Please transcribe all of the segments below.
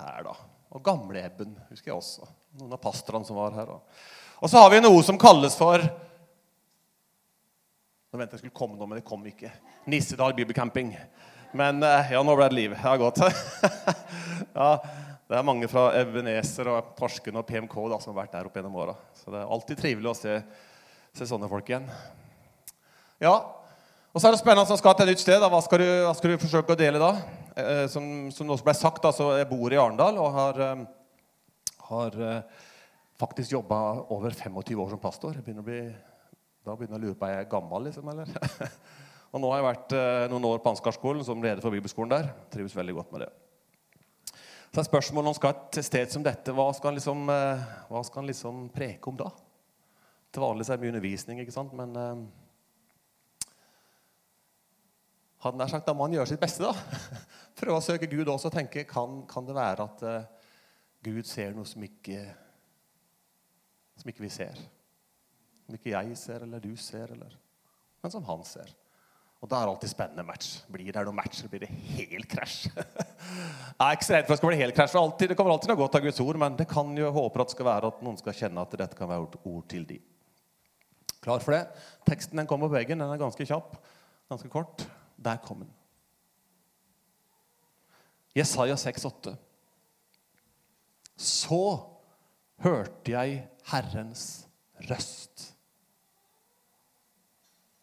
her, da. Og Gamle-Ebben husker jeg også. Noen av pastorene som var her. Da. og så har vi noe som kalles for Nå ventet jeg skulle komme noe, men det kom ikke. Nissedal bibelcamping. Men eh, ja, nå ble det liv. Det har gått. ja, det er mange fra Ebenezer og Torsken og PMK da, som har vært der opp gjennom åra. Så det er alltid trivelig å se, se sånne folk igjen. Ja, og så er det spennende som skal til et nytt sted. Hva, skal du, hva skal du forsøke å dele da? Eh, som, som også ble sagt, altså, jeg bor i Arendal og har, eh, har eh, faktisk jobba over 25 år som pastor. Begynner bli, da begynner jeg å lure på om jeg er gammel. liksom, eller? og nå har jeg vært eh, noen år på Ansgarskolen som leder for bibelskolen der. Trives veldig godt med det. Så er spørsmålet om skal et sted som dette, hva skal en liksom, eh, hva liksom preke om da? Til vanlig er det mye undervisning, ikke sant? men eh, hadde nær sagt, da må han gjøre sitt beste. da. Prøve å søke Gud også og tenke kan, kan det være at uh, Gud ser noe som ikke, som ikke vi ser. Som ikke jeg ser, eller du ser, eller, men som han ser. Og da er det alltid spennende match. Blir det noen match, så blir det helt krasj. jeg er ikke så redd for at det skal bli helt krasj. Det kommer alltid noe godt av Guds ord, men det kan jo håpe at det skal være at noen skal kjenne at dette kan være ord til de. Klar for det? Teksten den kommer på veggen. Den er ganske kjapp. Ganske kort. Der kom den. Jesaja 6,8. Så hørte jeg Herrens røst.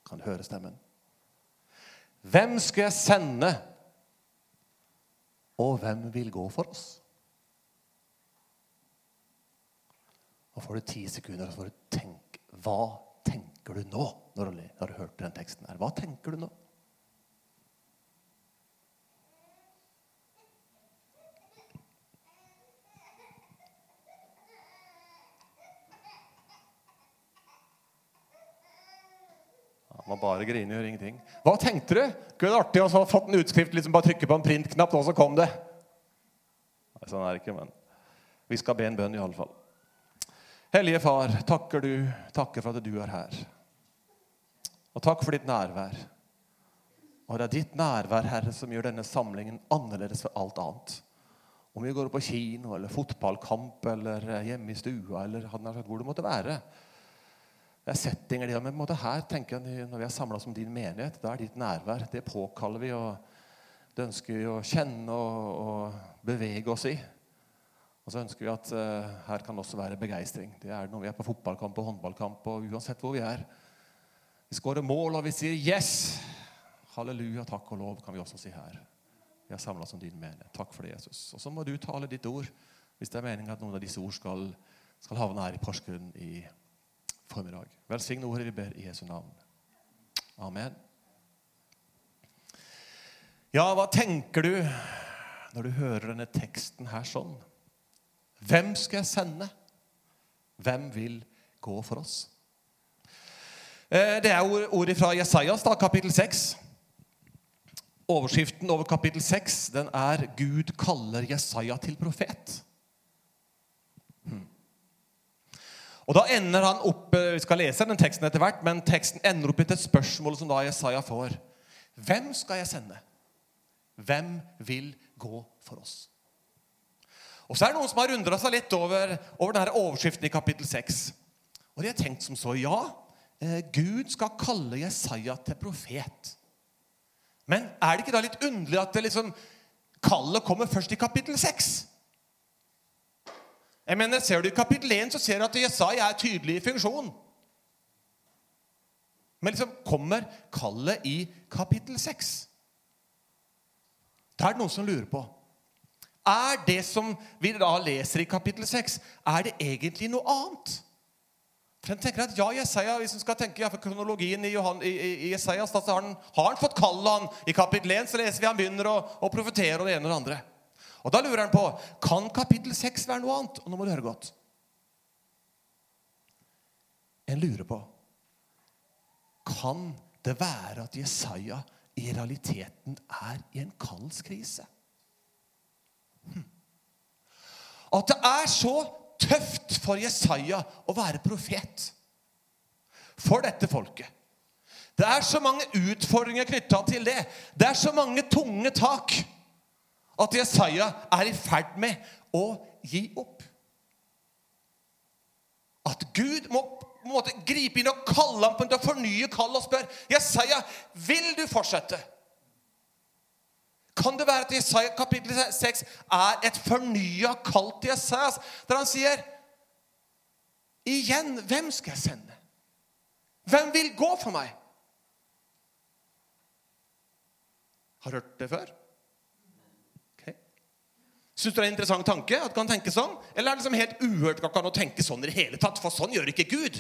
Kan høre stemmen. Hvem skal jeg sende, og hvem vil gå for oss? Nå får du ti sekunder, og så får du tenke Hva tenker du nå når du har hørt den teksten her? Hva tenker du nå? Bare griner og gjør ingenting. Hva tenkte du? Gud, artig å ha fått en utskrift, liksom bare trykke på en printknapp, og så kom det. Nei, sånn er det ikke, men vi skal be en bønn i alle fall. Hellige Far, takker du, takker for at du er her. Og takk for ditt nærvær. Og det er ditt nærvær, Herre, som gjør denne samlingen annerledes for alt annet. Om vi går på kino eller fotballkamp eller hjemme i stua eller hvor det måtte være. Det er settinger, det, men på her tenker jeg, når vi er samla som din menighet, da er ditt nærvær. Det påkaller vi, og det ønsker vi å kjenne og, og bevege oss i. Og så ønsker vi at uh, her kan også være begeistring. Det er når vi er på fotballkamp og håndballkamp og uansett hvor vi er. Vi skårer mål, og vi sier 'yes'. Halleluja, takk og lov, kan vi også si her. Vi er samla som din menighet. Takk for det, Jesus. Og så må du tale ditt ord hvis det er meningen at noen av disse ord skal, skal havne her i Porsgrunn i formiddag. Velsigne ordet vi ber i Jesu navn. Amen. Ja, hva tenker du når du hører denne teksten her sånn? Hvem skal jeg sende? Hvem vil gå for oss? Eh, det er ordet fra Jesajas, da, kapittel 6. Overskriften over kapittel 6 den er 'Gud kaller Jesaja til profet'. Og da ender han opp, eh, Vi skal lese den teksten etter hvert, men teksten ender opp i et spørsmål som da Jesaja får. Hvem skal jeg sende? Hvem vil gå for oss? Og så er det noen som har undra seg litt over, over denne overskriften i kapittel 6. Og de har tenkt som så Ja, eh, Gud skal kalle Jesaja til profet. Men er det ikke da litt underlig at det liksom, kallet kommer først i kapittel 6? Jeg mener, Ser du i kapittel 1, så ser du at Jesaja er tydelig i funksjon. Men liksom kommer kallet i kapittel 6. Da er det noen som lurer på Er det som vi da leser i kapittel 6, er det egentlig noe annet? For jeg tenker at ja, Jesaja, Hvis en skal tenke ja, for kronologien i, Johan, i, i Jesajas, da, har han, har han fått kallet han i kapittel 1. Så leser vi han begynner å, å profetere og det ene og det andre. Og Da lurer han på kan kapittel 6 være noe annet. Og nå må du høre godt. En lurer på Kan det være at Jesaja i realiteten er i en kallskrise? Hm. At det er så tøft for Jesaja å være profet for dette folket. Det er så mange utfordringer knytta til det. Det er så mange tunge tak at Jesaja er i ferd med å gi opp. At Gud må på en måte gripe inn og kalle ham til å fornye kallet og spørre Jesaja, vil du fortsette? Kan det være at Jesaja kapittel 6 er et fornya kall til Jesajas, der han sier Igjen, hvem skal jeg sende? Hvem vil gå for meg? Har du hørt det før? Syns du det er en interessant tanke? at kan tenke sånn? Eller er det liksom helt uhørt at kan å tenke sånn i det hele tatt? For sånn gjør ikke Gud.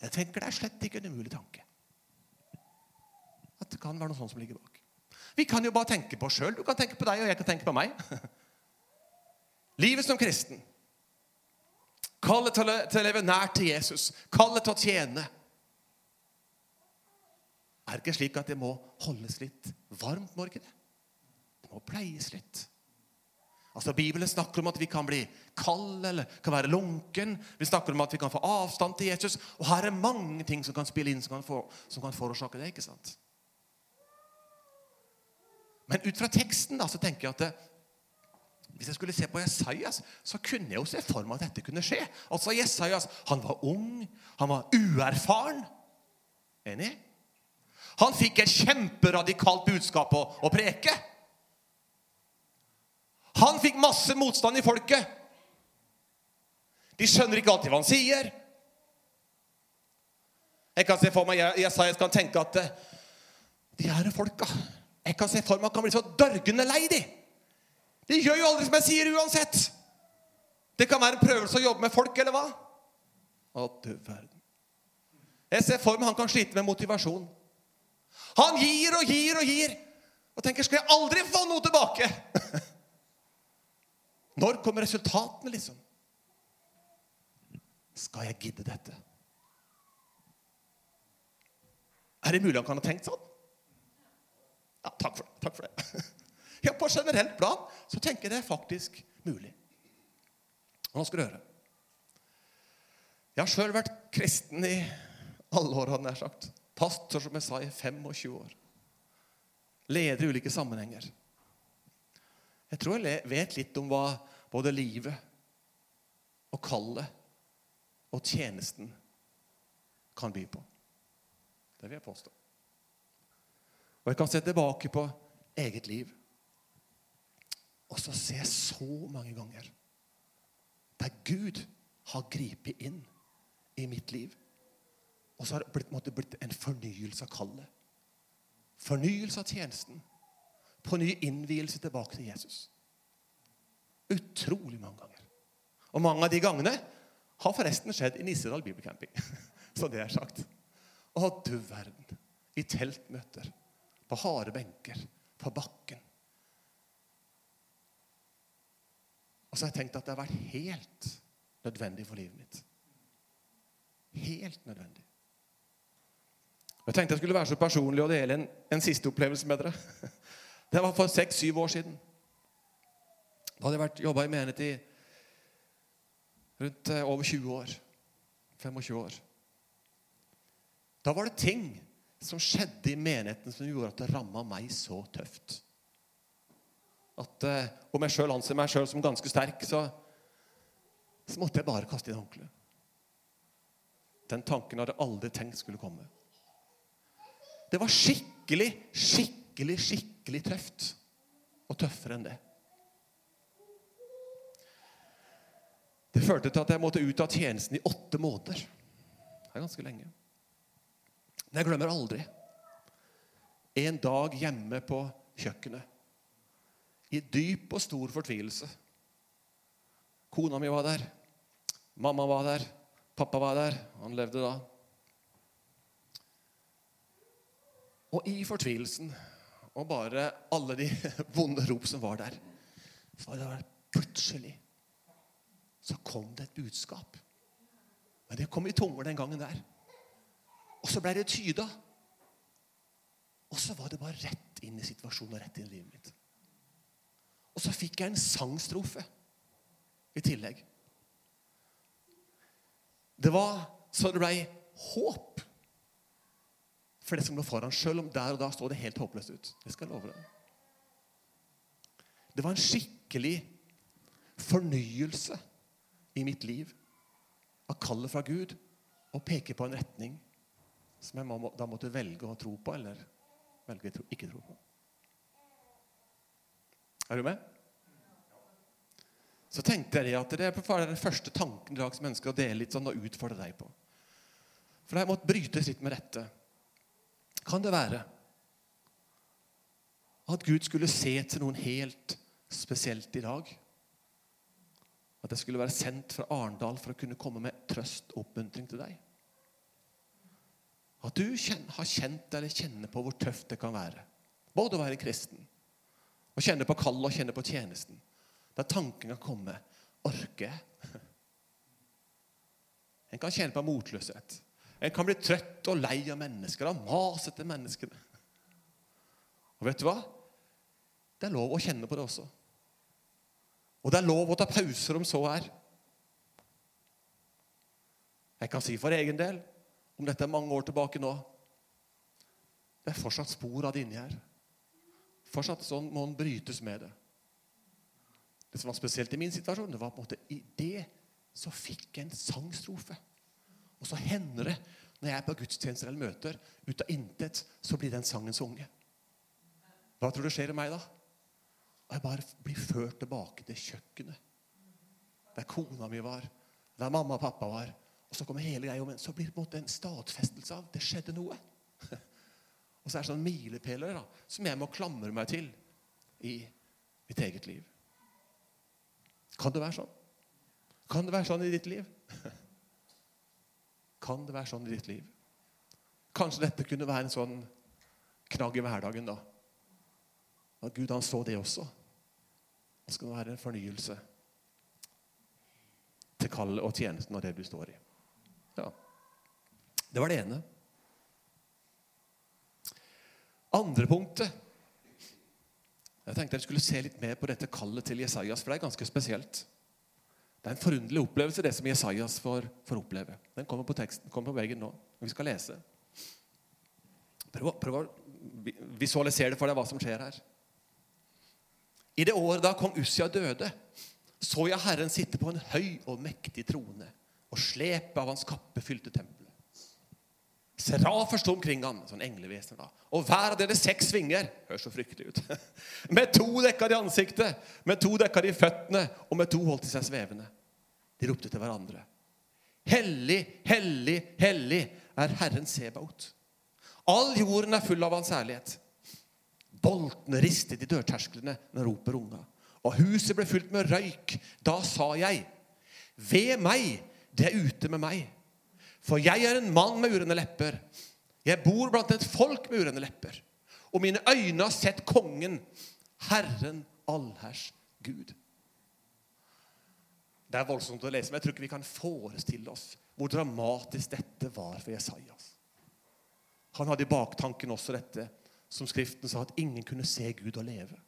Jeg tenker det er slett ikke en umulig tanke. At det kan være noe sånt som ligger bak. Vi kan jo bare tenke på oss sjøl. Du kan tenke på deg, og jeg kan tenke på meg. Livet som kristen. Kallet til å leve nær til Jesus. Kallet til å tjene. Er det ikke slik at det må holdes litt varmt, må ikke det? Må pleies litt. Altså, Bibelen snakker om at vi kan bli kald eller kan være lunken. Vi snakker om at vi kan få avstand til Jesus. Og her er mange ting som kan spille inn, som kan, få, som kan forårsake det. ikke sant? Men ut fra teksten da, så tenker jeg at det, hvis jeg skulle se på Jesajas, så kunne jeg jo se for meg at dette kunne skje. Altså Jesajas, Han var ung, han var uerfaren. Enig? Han fikk et kjemperadikalt budskap å, å preke. Han fikk masse motstand i folket. De skjønner ikke alltid hva han sier. Jeg kan se for meg Jesajas kan tenke at eh, de her folka Jeg kan se for meg at kan bli så dørgende lei de. De gjør jo aldri som jeg sier uansett. Det kan være en prøvelse å jobbe med folk, eller hva? Å, du verden. Jeg ser for meg han kan slite med motivasjon. Han gir og gir og gir. Og tenker skal jeg aldri få noe tilbake? Når kommer resultatene, liksom? Skal jeg gidde dette? Er det mulig han kan ha tenkt sånn? Ja, takk for det. Takk for det. Ja, På generelt plan så tenker jeg det er faktisk mulig. Nå skal du høre. Jeg har sjøl vært kristen i alle år, hadde jeg sagt. Pastor, som jeg sa, i 25 år. Leder i ulike sammenhenger. Jeg tror jeg vet litt om hva både livet og kallet og tjenesten kan by på. Det vil jeg påstå. Og jeg kan se tilbake på eget liv. Og så se så mange ganger der Gud har gripet inn i mitt liv. Og så har det blitt, blitt en fornyelse av kallet. Fornyelse av tjenesten. På ny innvielse tilbake til Jesus. Utrolig mange ganger. Og mange av de gangene har forresten skjedd i Nissedal bibelcamping. Så det er sagt. Å, du verden. I teltmøter, på harde benker, på bakken. Og så har jeg tenkt at det har vært helt nødvendig for livet mitt. Helt nødvendig. Jeg tenkte jeg skulle være så personlig og dele en, en siste opplevelse med dere. Det var for seks-syv år siden. Da hadde jeg jobba i menighet i rundt eh, over 20 år. 25 år. Da var det ting som skjedde i menigheten som gjorde at det ramma meg så tøft. At eh, Om jeg sjøl anser meg sjøl som ganske sterk, så, så måtte jeg bare kaste inn håndkleet. Den tanken hadde jeg aldri tenkt skulle komme. Det var skikkelig, skikkelig, skikkelig tøft. Og tøffere enn det. Det førte til at jeg måtte ut av tjenesten i åtte måneder. Det er ganske lenge. Men jeg glemmer aldri en dag hjemme på kjøkkenet. I dyp og stor fortvilelse. Kona mi var der. Mamma var der. Pappa var der. Han levde da. Og i fortvilelsen og bare alle de vonde rop som var der, var det plutselig så kom det et budskap. Men det kom i tunger den gangen der. Og så ble det tyda. Og så var det bare rett inn i situasjonen og rett inn i livet mitt. Og så fikk jeg en sangstrofe i tillegg. Det var så det blei håp for det som lå foran, selv om der og da stod det helt håpløst ut. Det skal jeg love deg. Det var en skikkelig fornyelse i mitt liv av kallet fra Gud og peke på en retning som jeg må, da måtte velge å tro på, eller velge å ikke tro på. Er du med? Så tenkte jeg at det er den første tanken i dag som jeg ønsker å dele litt sånn og utfordre deg på. For jeg måtte brytes litt med dette. Kan det være at Gud skulle se til noen helt spesielt i dag? At jeg skulle være sendt fra Arendal for å kunne komme med trøst og oppmuntring til deg? At du har kjent eller kjenner på hvor tøft det kan være. Både å være kristen og kjenne på kallet og kjenne på tjenesten. Da tanken kan komme Orker jeg? En kan kjenne på motløshet. En kan bli trøtt og lei av mennesker, av masete menneskene. Og vet du hva? Det er lov å kjenne på det også. Og det er lov å ta pauser om så er. Jeg kan si for egen del, om dette er mange år tilbake nå Det er fortsatt spor av det inni her. Fortsatt sånn må en brytes med det. Det som var spesielt i min situasjon, det var på en måte i det så fikk jeg en sangstrofe. Og så hender det når jeg er på gudstjenester eller møter, ut av intet så blir den sangen sunget. Hva tror du skjer i meg da? Og jeg bare blir ført tilbake til kjøkkenet. Der kona mi var, der mamma og pappa var. Og så kommer hele greia om Så blir det på en måte en stadfestelse av det skjedde noe. Og så er det sånne milepæler da, som jeg må klamre meg til i mitt eget liv. Kan det være sånn? Kan det være sånn i ditt liv? Kan det være sånn i ditt liv? Kanskje dette kunne være en sånn knagg i hverdagen, da. At Gud han så det også. Det skal være en fornyelse til kallet og tjenesten og det du står i. Ja. Det var det ene. Andre punktet Jeg tenkte jeg skulle se litt mer på dette kallet til Jesajas, for det er ganske spesielt. Det er en forunderlig opplevelse, det som Jesajas får, får oppleve. Den kommer på teksten, kommer på veggen nå. Vi skal lese. Prøv, prøv å visualisere det for deg hva som skjer her. I det året da kong Ussia døde, så jeg Herren sitte på en høy og mektig trone, og slepet av hans kappe fylte tempelet. Serafer sto omkring ham, sånn englevesen. da. Og hver av dere seks vinger Høres så fryktelig ut. Med to dekka de ansiktet, med to dekka de føttene, og med to holdt de seg svevende. De ropte til hverandre. Hellig, hellig, hellig er Herren Sebaot. All jorden er full av hans herlighet. Boltene ristet i dørtersklene når ropet runga. Og huset ble fylt med røyk. Da sa jeg, ved meg, det er ute med meg. For jeg er en mann med urene lepper. Jeg bor blant et folk med urene lepper. Og mine øyne har sett kongen, Herren allhers Gud. Det er voldsomt å lese, men jeg tror ikke vi kan forestille oss hvor dramatisk dette var for Jesajas. Han hadde i baktanken også dette som Skriften sa, at ingen kunne se Gud og leve.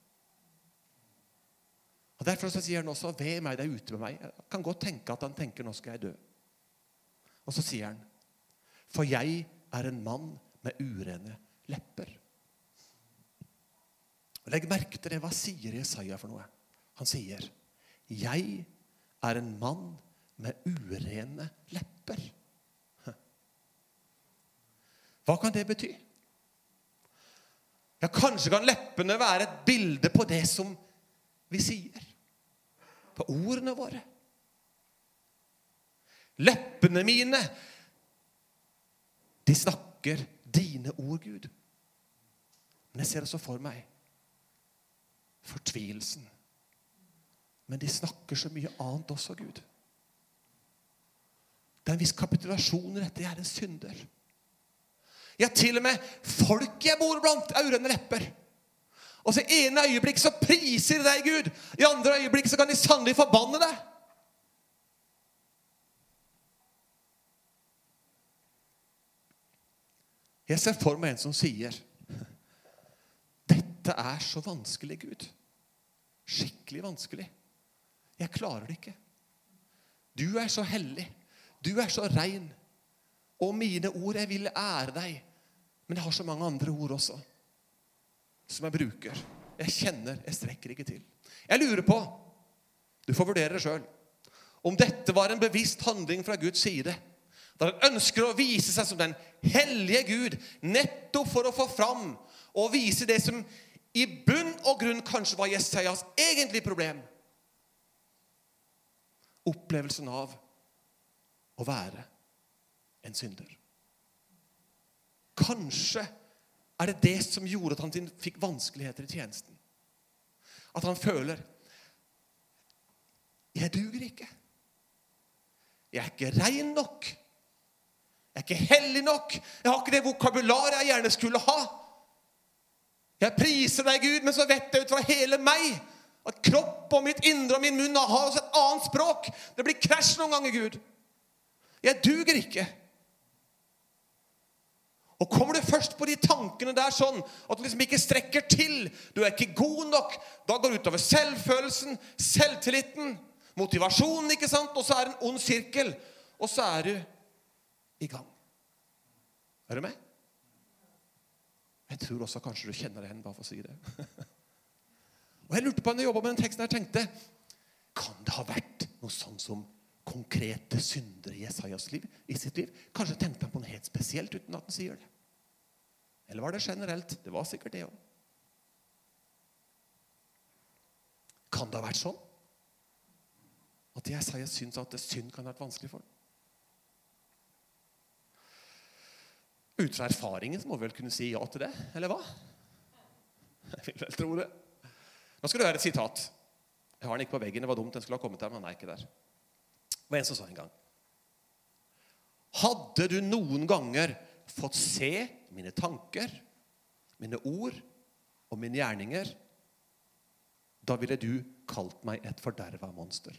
Og Derfor så sier han også 'Ved meg, det er ute med meg'. Jeg kan godt tenke at han tenker 'nå skal jeg dø'. Og så sier han, 'For jeg er en mann med urene lepper'. Og Legg merke til det. Hva sier Jesaja for noe? Han sier, 'Jeg er en mann med urene lepper'. Hva kan det bety? Ja, Kanskje kan leppene være et bilde på det som vi sier. På ordene våre. Leppene mine, de snakker dine ord, Gud. Men jeg ser også for meg fortvilelsen. Men de snakker så mye annet også, Gud. Det er en viss kapitulasjon i dette. Jeg er en synder. Ja, til og med folk jeg bor blant, er urene lepper. Og så I ene øyeblikk så priser de deg, Gud. I andre øyeblikk så kan de sannelig forbanne deg. Jeg ser for meg en som sier Dette er så vanskelig, Gud. Skikkelig vanskelig. Jeg klarer det ikke. Du er så hellig. Du er så rein. Og mine ord, jeg vil ære deg. Men jeg har så mange andre ord også som jeg bruker. Jeg kjenner jeg strekker ikke til. Jeg lurer på Du får vurdere det sjøl. Om dette var en bevisst handling fra Guds side. Da han ønsker å vise seg som den hellige Gud, nettopp for å få fram og vise det som i bunn og grunn kanskje var Jesajas egentlige problem. Opplevelsen av å være en synder. Kanskje er det det som gjorde at han fikk vanskeligheter i tjenesten. At han føler 'Jeg duger ikke'. Jeg er ikke rein nok. Jeg er ikke hellig nok. Jeg har ikke det vokabularet jeg gjerne skulle ha. Jeg priser deg, Gud, men så vet jeg ut fra hele meg at kropp og mitt indre og min munn har også et annet språk. Det blir krasj noen ganger, Gud. Jeg duger ikke. Og Kommer du først på de tankene der sånn at du liksom ikke strekker til, du er ikke god nok, da går det utover selvfølelsen, selvtilliten, motivasjonen, ikke sant? Og så er det en ond sirkel. Og så er du i gang. Er du med? Jeg tror også kanskje du kjenner det igjen, bare for å si det. og Jeg lurte på når jeg jobba med den teksten, jeg tenkte Kan det ha vært noe sånn som konkrete syndere i Jesajas liv, i sitt liv? Kanskje tenkte han på noe helt spesielt uten at han sier det? Eller var det generelt? Det var sikkert det òg. Kan det ha vært sånn at jeg syns at synd kan ha vært vanskelig for ham? Ut fra erfaringen så må vi vel kunne si ja til det, eller hva? Jeg vil vel tro det. Nå skal du høre et sitat. Jeg har den ikke på veggen. Det var dumt. Den skulle ha kommet der, men den er ikke der. Det var en som sa en gang Hadde du noen ganger fått se mine tanker, mine ord og mine gjerninger, da ville du kalt meg et forderva monster.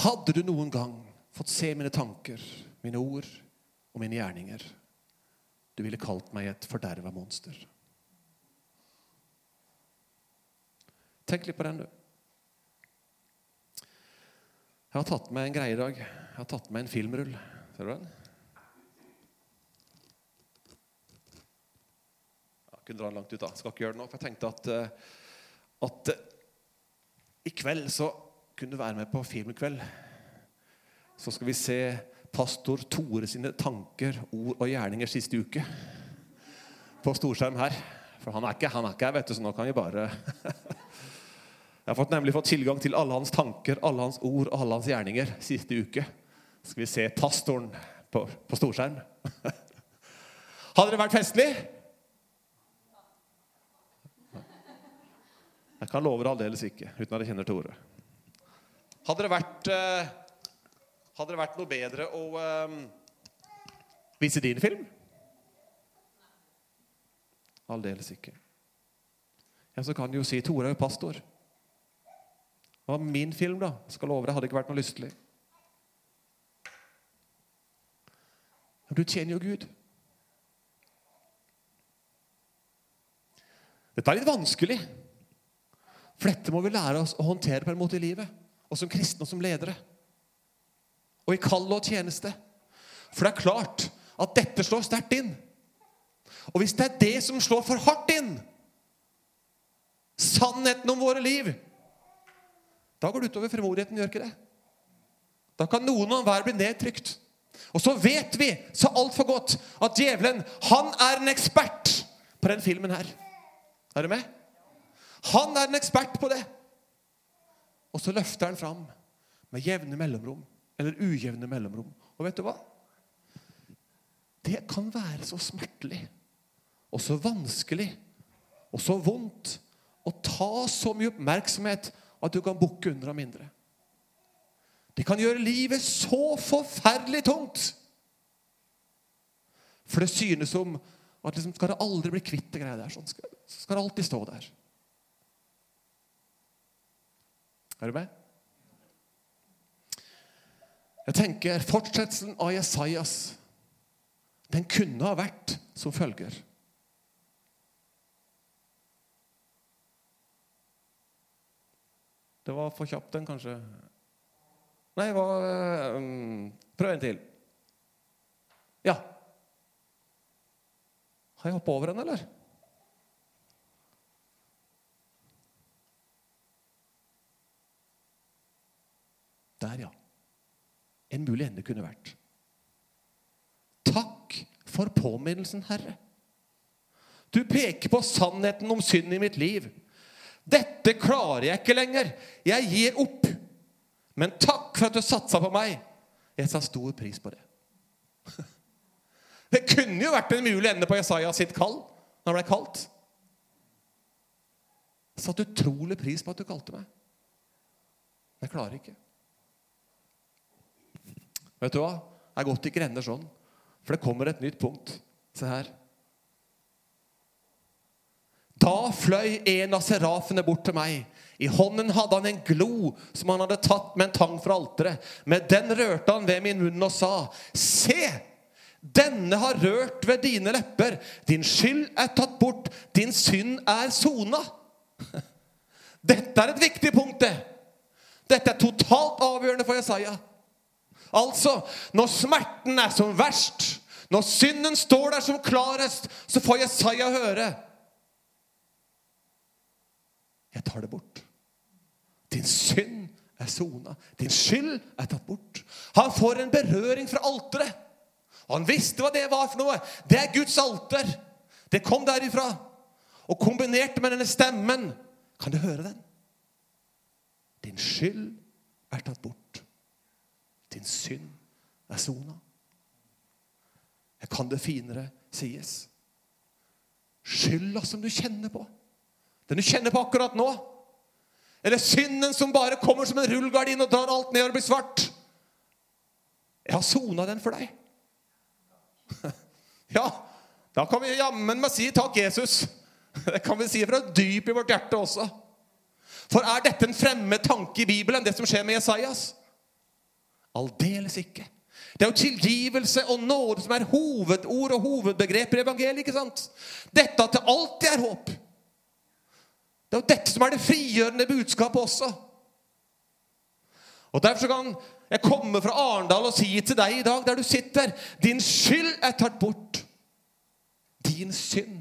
Hadde du noen gang fått se mine tanker, mine ord og mine gjerninger, du ville kalt meg et forderva monster. Tenk litt på den, du. Jeg har tatt med en greie i dag. Jeg har tatt med en filmrull. Ser du den? Jeg kunne dra den langt ut, da. Skal ikke gjøre det nå. For jeg tenkte at, eh, at eh, i kveld så kunne du være med på filmkveld. Så skal vi se pastor Tore sine tanker, ord og gjerninger siste uke. På storskjerm her. For han er ikke, han er ikke her, vet du, så nå kan vi bare Jeg har fått, nemlig fått tilgang til alle hans tanker, alle hans ord og alle hans gjerninger siste uke. Skal vi se pastoren på, på storskjerm. Hadde det vært festlig? Jeg kan love det aldeles ikke, uten at jeg kjenner Tore. Hadde det vært, uh, hadde det vært noe bedre å uh, vise din film? Aldeles ikke. Ja, Så kan du jo si Tore er jo pastor. Det var min film, da. Skal love deg, hadde ikke vært noe lystelig. Du tjener jo Gud. Dette er litt vanskelig. For dette må vi lære oss å håndtere på en måte i livet. Og som kristne og som ledere. Og i kall og tjeneste. For det er klart at dette slår sterkt inn. Og hvis det er det som slår for hardt inn, sannheten om våre liv, da går det utover frimodigheten, gjør ikke det? Da kan noen og enhver bli nedtrykt. Og så vet vi så altfor godt at djevelen han er en ekspert på den filmen her. Er du med? Han er en ekspert på det. Og så løfter han fram med jevne mellomrom, eller ujevne mellomrom. Og vet du hva? Det kan være så smertelig og så vanskelig og så vondt å ta så mye oppmerksomhet at du kan bukke under av mindre. Det kan gjøre livet så forferdelig tungt. For det synes som at liksom skal det aldri bli kvitt det greia der. Sånn skal, skal det alltid stå der. Er du med? Jeg tenker Fortsettelsen av Jesajas den kunne ha vært som følger. Det var for kjapt, den, kanskje. Nei, hva um, prøv en til. Ja. Har jeg hoppa over henne, eller? Der, ja. En mulig ende kunne vært. Takk for påminnelsen, Herre. Du peker på sannheten om synd i mitt liv. Dette klarer jeg ikke lenger. Jeg gir opp. Men takk for at du satsa på meg. Jeg sa stor pris på det. Det kunne jo vært en mulig ende på Jesaja sitt kall når han ble kalt. Jeg satte utrolig pris på at du kalte meg. Men jeg klarer ikke. Vet du hva? Det er godt det ikke renner sånn. For det kommer et nytt punkt. Se her. Da fløy en av serafene bort til meg. I hånden hadde han en glo som han hadde tatt med en tang fra alteret. Med den rørte han ved min munn og sa, Se! Denne har rørt ved dine lepper. Din skyld er tatt bort. Din synd er sona. Dette er et viktig punkt, det. Dette er totalt avgjørende for Jesaja. Altså, når smerten er som verst, når synden står der som klarest, så får Jesaja høre Jeg tar det bort. Din synd er sona. Din skyld er tatt bort. Han får en berøring fra alteret. Og han visste hva det var for noe. Det er Guds alter. Det kom derifra. Og kombinert med denne stemmen Kan du høre den? Din skyld er tatt bort. Din synd er sona. Jeg kan det finere sies. Skylda som du kjenner på, den du kjenner på akkurat nå, eller synden som bare kommer som en rullegardin og drar alt ned og blir svart Jeg har sona den for deg. Ja, da kan vi jammen meg si takk, Jesus. Det kan vi si fra dypet i vårt hjerte også. For er dette en fremmed tanke i Bibelen, det som skjer med Jesajas? Aldeles ikke. Det er jo tilgivelse og nåde som er hovedord og hovedbegreper i evangeliet. ikke sant? Dette det alltid er håp. Det er jo dette som er det frigjørende budskapet også. Og Derfor kan jeg komme fra Arendal og si til deg i dag, der du sitter Din skyld er tatt bort. Din synd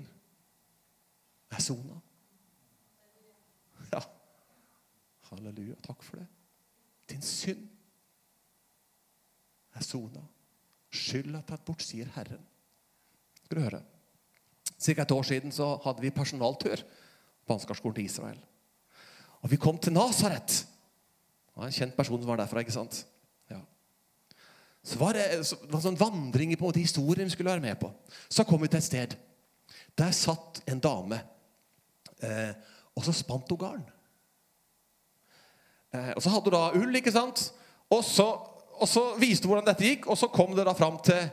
er sona. Ja. Halleluja. Takk for det. Din synd er sona. Skyld er tatt bort, sier Herren. Skal du høre. Cirka et år siden så hadde vi personaltur på Ansgarskolen til Israel. Og vi kom til Nasaret. Det var en kjent person som var derfra. ikke sant? Ja. Så var det, så, det var en sånn vandring på en måte historien vi skulle være med på. Så kom vi til et sted. Der satt en dame, eh, og så spant hun garn. Eh, og så hadde hun da ull, ikke sant? Og så, og så viste hun hvordan dette gikk, og så kom det da fram til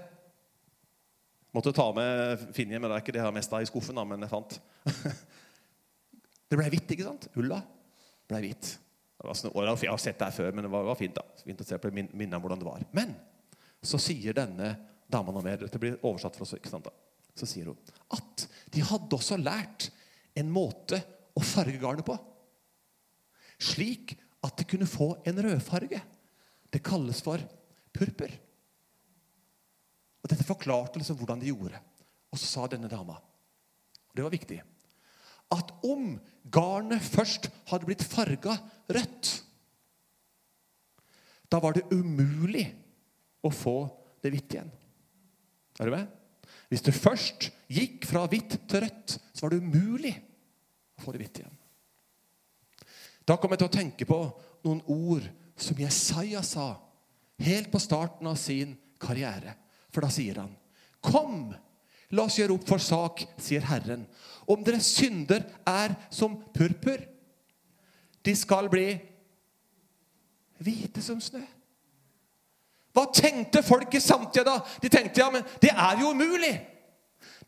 Måtte ta med Finje, men det er ikke det jeg har mest av i skuffen. da, men jeg fant. det ble hvitt, ikke sant? Ulla ble hvitt. Sånn, jeg har sett det her før, men det var, var fint. da. Fint å se på min, minne om hvordan det var. Men så sier denne dama noe mer. Dette blir oversatt for oss. ikke sant da? Så sier hun at de hadde også lært en måte å farge garnet på. Slik at det kunne få en rødfarge. Det kalles for purpur. Og Dette forklarte liksom hvordan de gjorde. Og så sa denne dama, og det var viktig, at om garnet først hadde blitt farga rødt, da var det umulig å få det hvitt igjen. Er du med? Hvis det først gikk fra hvitt til rødt, så var det umulig å få det hvitt igjen. Da kom jeg til å tenke på noen ord som Jesaja sa helt på starten av sin karriere. For da sier han, 'Kom, la oss gjøre opp for sak', sier Herren. 'Om deres synder er som purpur, de skal bli hvite som snø'. Hva tenkte folk i samtida da? De tenkte ja, men det er jo umulig.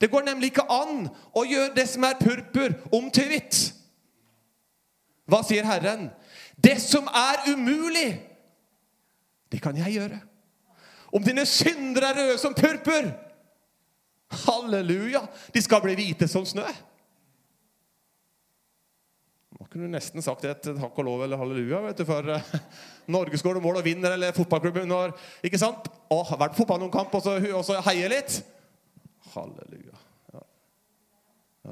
Det går nemlig ikke an å gjøre det som er purpur, om til hvitt. Hva sier Herren? Det som er umulig, det kan jeg gjøre. Om dine synder er røde som purpur Halleluja! De skal bli hvite som snø. Da kunne du nesten sagt et takk og lov eller halleluja. vet du, For uh, mål og vinner, eller fotballklubben når Ikke sant? Å, vært på fotballkamp og, så- og så heier litt. Halleluja. Ja.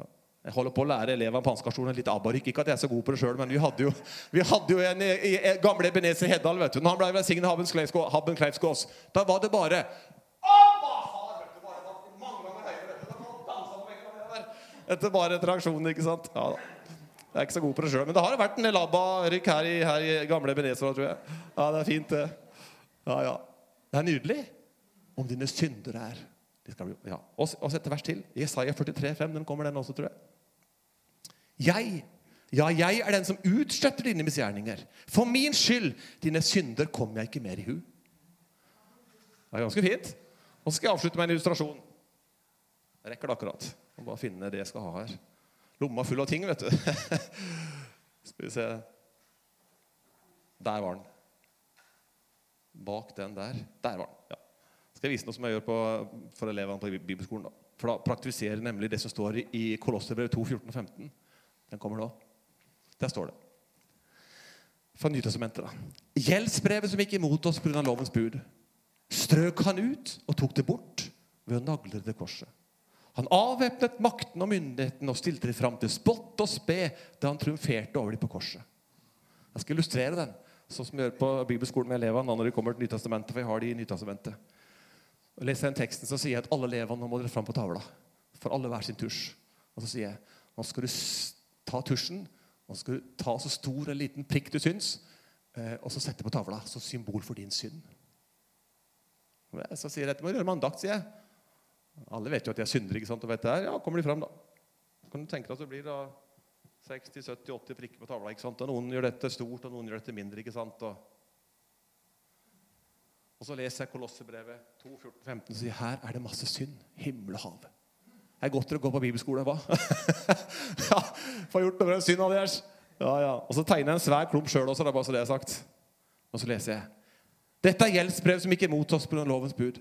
Ja. Jeg holder på å lære elevene på Ansgarskolen litt abarik. Ikke at jeg er så god på det sjøl, men vi hadde jo, vi hadde jo en i, i, i gamle Ebenezer Heddal. vet du. Når han ble velsignet Haben Kleivskås, da var det bare Abba, far, vet du, bare det var mange ganger høyere, vet du. Da kom dansa på veggen og nedover. Etter bare etter aksjonen, ikke sant? Ja da. Jeg er ikke så god på det sjøl, men det har vært en del ABBA-rykk her, her i gamle Ebenezer, tror jeg. Ja, det er fint, det. Ja, ja. Det er nydelig. Om dine synder er de skal bli, ja. Og og et vers til. Jesaja 43, 5, Den kommer, den også, tror jeg. Jeg, ja, jeg er den som utsletter dine misgjerninger. For min skyld, dine synder, kommer jeg ikke mer i hu. Det er ganske fint. Og så skal jeg avslutte med en illustrasjon. Jeg rekker det akkurat. Må bare finne det jeg skal ha her. Lomma full av ting, vet du. Skal vi se Der var den. Bak den der. Der var den. ja. Skal jeg vise noe som jeg gjør på, for elevene på bibelskolen. da. For da praktiserer nemlig det som står i Kolosserbrevet 2, 14 og 15. Den kommer nå. Der står det. Fra Nytestamentet. da. Gjeldsbrevet som gikk imot oss pga. lovens bud, strøk han ut og tok det bort ved å nagle det korset. Han avvæpnet makten og myndigheten og stilte dem fram til spott og spe da han triumferte over dem på korset. Jeg skal illustrere den, sånn som jeg gjør på bibelskolen med elevene når de kommer til Nytestamentet. for jeg har de i Nytestamentet. Og leser den teksten, så sier jeg at alle elevene nå må dere fram på tavla. For alle hver sin tusj. Og så sier jeg nå skal du ta tusjen så skal du ta så stor eller liten prikk du syns, eh, og så sette på tavla som symbol for din synd. Så sier jeg dette må du gjøre med andakt, sier jeg. Alle vet jo at de er synder, ikke sant? og vet det. Ja, kommer de fram da. Kan du tenke deg at det blir da 60-70-80 prikker på tavla. ikke sant? Og Noen gjør dette stort, og noen gjør dette mindre. ikke sant? Og, og så leser jeg Kolossebrevet 2, 14, 15 og sier her er det masse synd. Himmel og hav. Det er godt dere går på bibelskole, hva? ja, Få gjort noe med den synda deres. Ja, ja. Og så tegner jeg en svær klump sjøl også, det er bare så det er sagt. Og så leser jeg. Dette er gjeldsbrev som ikke mottas pga. lovens bud.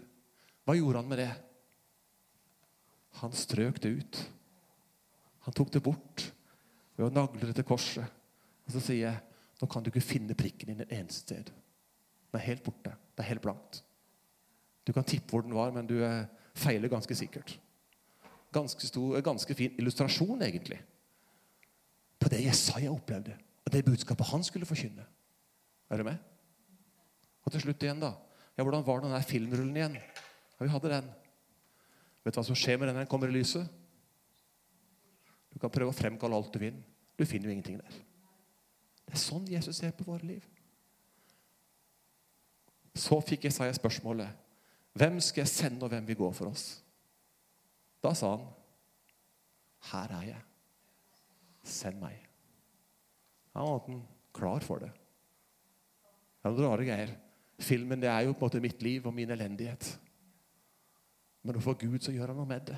Hva gjorde han med det? Han strøk det ut. Han tok det bort ved å nagle det til korset. Og så sier jeg nå kan du ikke finne prikken din et eneste sted. Den er helt borte. Det er helt blankt. Du kan tippe hvor den var, men du eh, feiler ganske sikkert. Ganske, stor, ganske fin illustrasjon, egentlig, på det Jesaja opplevde, og det budskapet han skulle forkynne. Er du med? Og til slutt igjen, da. Ja, Hvordan var den der filmrullen igjen? Ja, vi hadde den. Vet du hva som skjer med den når den kommer i lyset? Du kan prøve å fremkalle alt du vil. Du finner jo ingenting der. Det er sånn Jesus ser på våre liv. Så fikk Jesaja spørsmålet Hvem skal jeg sende, og hvem vil gå for oss? Da sa han, Her er jeg. Send meg. Han var klar for det. Det er noen rare greier. Filmen det er jo på en måte mitt liv og min elendighet. Men for Gud så gjør han noe med det.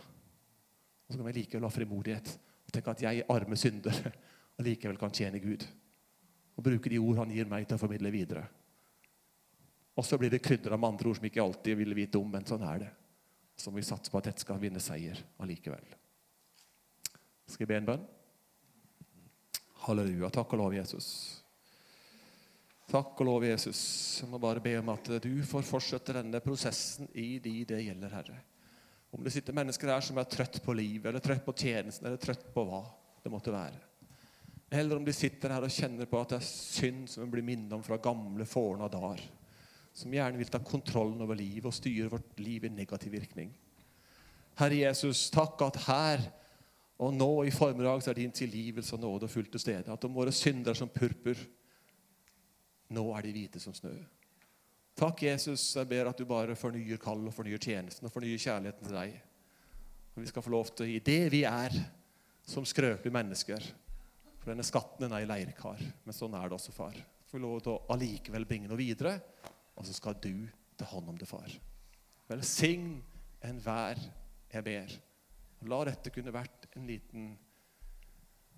Og så kan vi likevel ha frimodighet og tenke at jeg, arme synder, allikevel kan tjene Gud. Og bruke de ord han gir meg til å formidle videre. Og så blir det krydra med andre ord som ikke alltid ville vite om, men sånn er det. Så må vi satse på at dette skal vinne seier allikevel. Skal jeg be en bønn? Halleluja. Takk og lov, Jesus. Takk og lov, Jesus. Jeg må bare be om at du får fortsette denne prosessen i de det gjelder, Herre. Om det sitter mennesker her som er trøtt på livet, eller trøtt på tjenesten, eller trøtt på hva det måtte være. Eller om de sitter her og kjenner på at det er synd som blir minnet om fra gamle, forna dager. Som gjerne vil ta kontrollen over livet og styre vårt liv i negativ virkning. Herre Jesus, takk at her og nå i formiddag så er din tilgivelse og nåde fullt til stede. At om våre synder er som purpur, nå er de hvite som snø. Takk, Jesus. Jeg ber at du bare fornyer kall og fornyer tjenesten og fornyer kjærligheten til deg. Og vi skal få lov til, i det vi er, som skrøpelige mennesker For denne skatten den er i leirkar. Men sånn er det også, far. Få lov til å allikevel bringe noe videre, og så skal du ta hånd om det, far. Velsign enhver jeg ber. La dette kunne vært en liten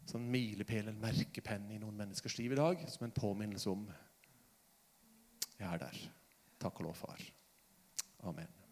sånn milepæl, en merkepenn i noen menneskers liv i dag, som en påminnelse om jeg er der. Takk og lov, far. Amen.